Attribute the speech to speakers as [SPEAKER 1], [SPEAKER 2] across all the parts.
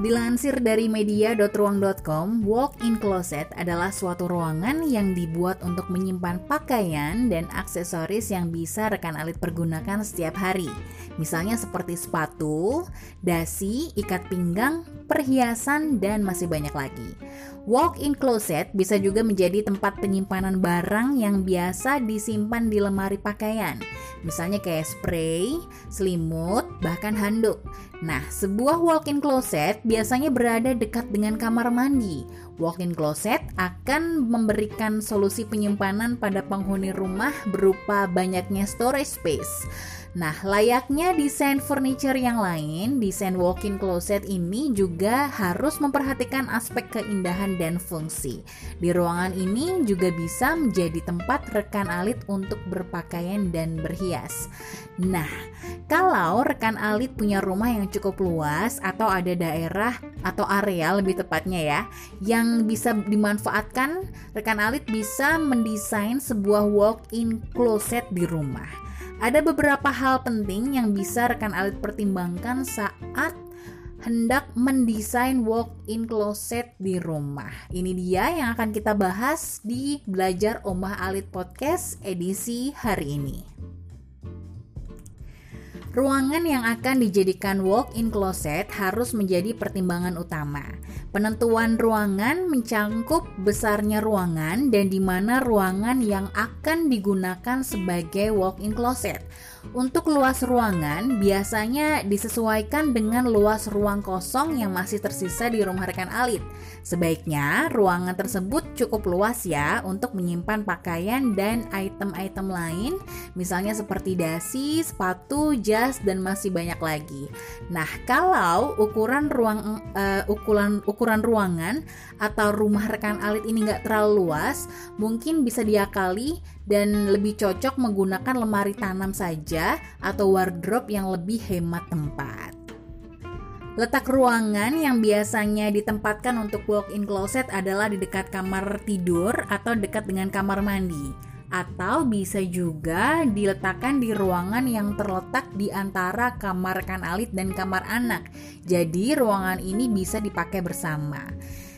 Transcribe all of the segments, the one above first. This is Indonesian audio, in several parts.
[SPEAKER 1] Dilansir dari media.ruang.com, walk-in closet adalah suatu ruangan yang dibuat untuk menyimpan pakaian dan aksesoris yang bisa rekan alit pergunakan setiap hari. Misalnya seperti sepatu, dasi, ikat pinggang, perhiasan, dan masih banyak lagi. Walk-in closet bisa juga menjadi tempat penyimpanan barang yang biasa disimpan di lemari pakaian. Misalnya kayak spray, selimut, bahkan handuk. Nah, sebuah walk-in closet biasanya berada dekat dengan kamar mandi. Walk-in closet akan memberikan solusi penyimpanan pada penghuni rumah berupa banyaknya storage space. Nah, layaknya desain furniture yang lain, desain walk-in closet ini juga harus memperhatikan aspek keindahan dan fungsi. Di ruangan ini juga bisa menjadi tempat rekan alit untuk berpakaian dan berhias. Nah, kalau rekan alit punya rumah yang cukup luas atau ada daerah atau area lebih tepatnya ya, yang bisa dimanfaatkan, rekan alit bisa mendesain sebuah walk-in closet di rumah. Ada beberapa hal penting yang bisa rekan alit pertimbangkan saat hendak mendesain walk-in closet di rumah. Ini dia yang akan kita bahas di Belajar Omah Alit Podcast edisi hari ini. Ruangan yang akan dijadikan walk-in closet harus menjadi pertimbangan utama. Penentuan ruangan mencangkup besarnya ruangan dan di mana ruangan yang akan digunakan sebagai walk-in closet. Untuk luas ruangan biasanya disesuaikan dengan luas ruang kosong yang masih tersisa di rumah rekan alit. Sebaiknya ruangan tersebut cukup luas ya untuk menyimpan pakaian dan item-item lain, misalnya seperti dasi, sepatu, jas dan masih banyak lagi. Nah, kalau ukuran ruang uh, ukuran ukuran ruangan atau rumah rekan alit ini nggak terlalu luas, mungkin bisa diakali dan lebih cocok menggunakan lemari tanam saja atau wardrobe yang lebih hemat tempat. Letak ruangan yang biasanya ditempatkan untuk walk-in closet adalah di dekat kamar tidur atau dekat dengan kamar mandi atau bisa juga diletakkan di ruangan yang terletak di antara kamar rekan alit dan kamar anak. Jadi ruangan ini bisa dipakai bersama.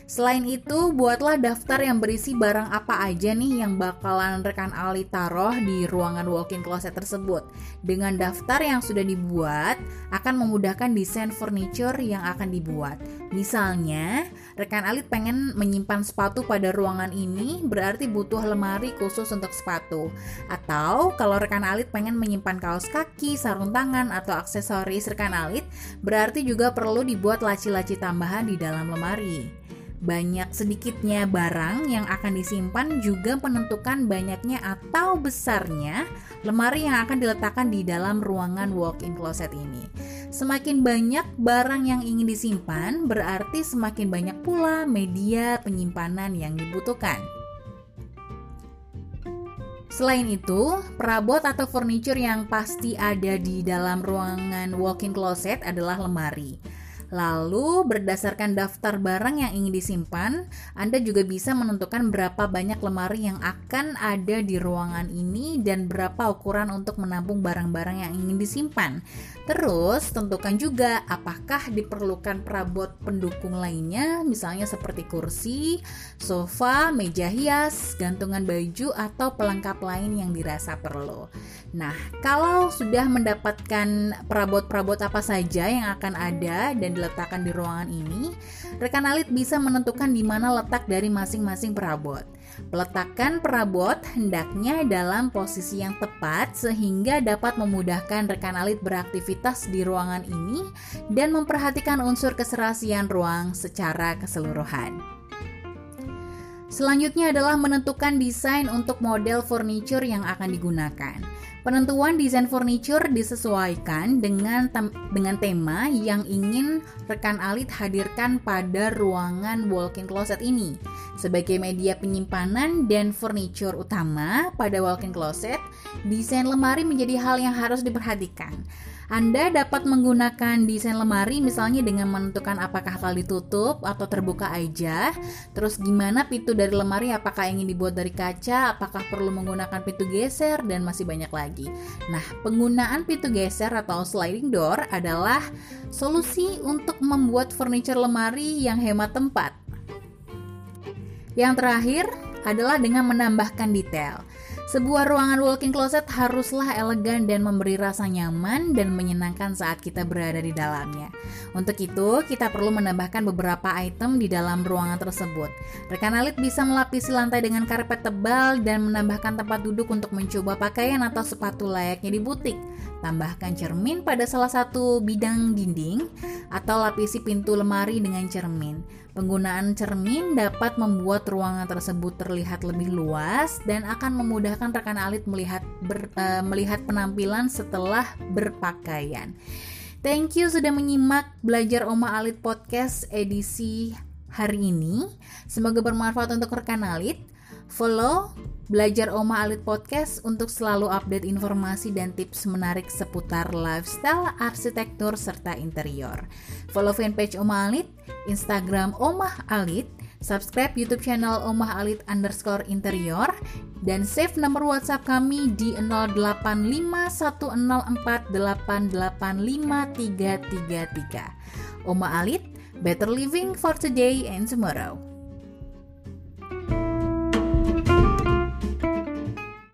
[SPEAKER 1] Selain itu, buatlah daftar yang berisi barang apa aja nih yang bakalan rekan Ali taruh di ruangan walk-in closet tersebut. Dengan daftar yang sudah dibuat, akan memudahkan desain furniture yang akan dibuat. Misalnya, rekan Alit pengen menyimpan sepatu pada ruangan ini, berarti butuh lemari khusus untuk sepatu. Atau kalau rekan Alit pengen menyimpan kaos kaki, sarung tangan, atau aksesoris rekan Alit, berarti juga perlu dibuat laci-laci tambahan di dalam lemari. Banyak sedikitnya barang yang akan disimpan juga menentukan banyaknya atau besarnya lemari yang akan diletakkan di dalam ruangan walk-in closet ini. Semakin banyak barang yang ingin disimpan, berarti semakin banyak pula media penyimpanan yang dibutuhkan. Selain itu, perabot atau furniture yang pasti ada di dalam ruangan walk-in closet adalah lemari. Lalu, berdasarkan daftar barang yang ingin disimpan, Anda juga bisa menentukan berapa banyak lemari yang akan ada di ruangan ini dan berapa ukuran untuk menampung barang-barang yang ingin disimpan. Terus, tentukan juga apakah diperlukan perabot pendukung lainnya, misalnya seperti kursi, sofa, meja hias, gantungan baju, atau pelengkap lain yang dirasa perlu. Nah, kalau sudah mendapatkan perabot-perabot apa saja yang akan ada dan diletakkan di ruangan ini, rekan alit bisa menentukan di mana letak dari masing-masing perabot. Peletakan perabot hendaknya dalam posisi yang tepat sehingga dapat memudahkan rekan alit beraktivitas di ruangan ini dan memperhatikan unsur keserasian ruang secara keseluruhan. Selanjutnya adalah menentukan desain untuk model furniture yang akan digunakan. Penentuan desain furniture disesuaikan dengan tem dengan tema yang ingin rekan alit hadirkan pada ruangan walk-in closet ini. Sebagai media penyimpanan dan furniture utama pada walk-in closet, desain lemari menjadi hal yang harus diperhatikan. Anda dapat menggunakan desain lemari misalnya dengan menentukan apakah hal ditutup atau terbuka aja. Terus gimana pintu dari lemari apakah ingin dibuat dari kaca, apakah perlu menggunakan pintu geser dan masih banyak lagi. Nah, penggunaan pintu geser atau sliding door adalah solusi untuk membuat furniture lemari yang hemat tempat. Yang terakhir adalah dengan menambahkan detail. Sebuah ruangan walk-in closet haruslah elegan dan memberi rasa nyaman dan menyenangkan saat kita berada di dalamnya. Untuk itu, kita perlu menambahkan beberapa item di dalam ruangan tersebut. Rekan alit bisa melapisi lantai dengan karpet tebal dan menambahkan tempat duduk untuk mencoba pakaian atau sepatu layaknya di butik. Tambahkan cermin pada salah satu bidang dinding atau lapisi pintu lemari dengan cermin. Penggunaan cermin dapat membuat ruangan tersebut terlihat lebih luas dan akan memudahkan rekan alit melihat ber, uh, melihat penampilan setelah berpakaian. Thank you sudah menyimak belajar Oma Alit podcast edisi hari ini. Semoga bermanfaat untuk rekan alit. Follow Belajar Oma Alit Podcast untuk selalu update informasi dan tips menarik seputar lifestyle, arsitektur, serta interior. Follow fanpage Oma Alit, Instagram Oma Alit, subscribe YouTube channel Omah Alit underscore interior, dan save nomor WhatsApp kami di 085104885333. Oma Alit, better living for today and tomorrow.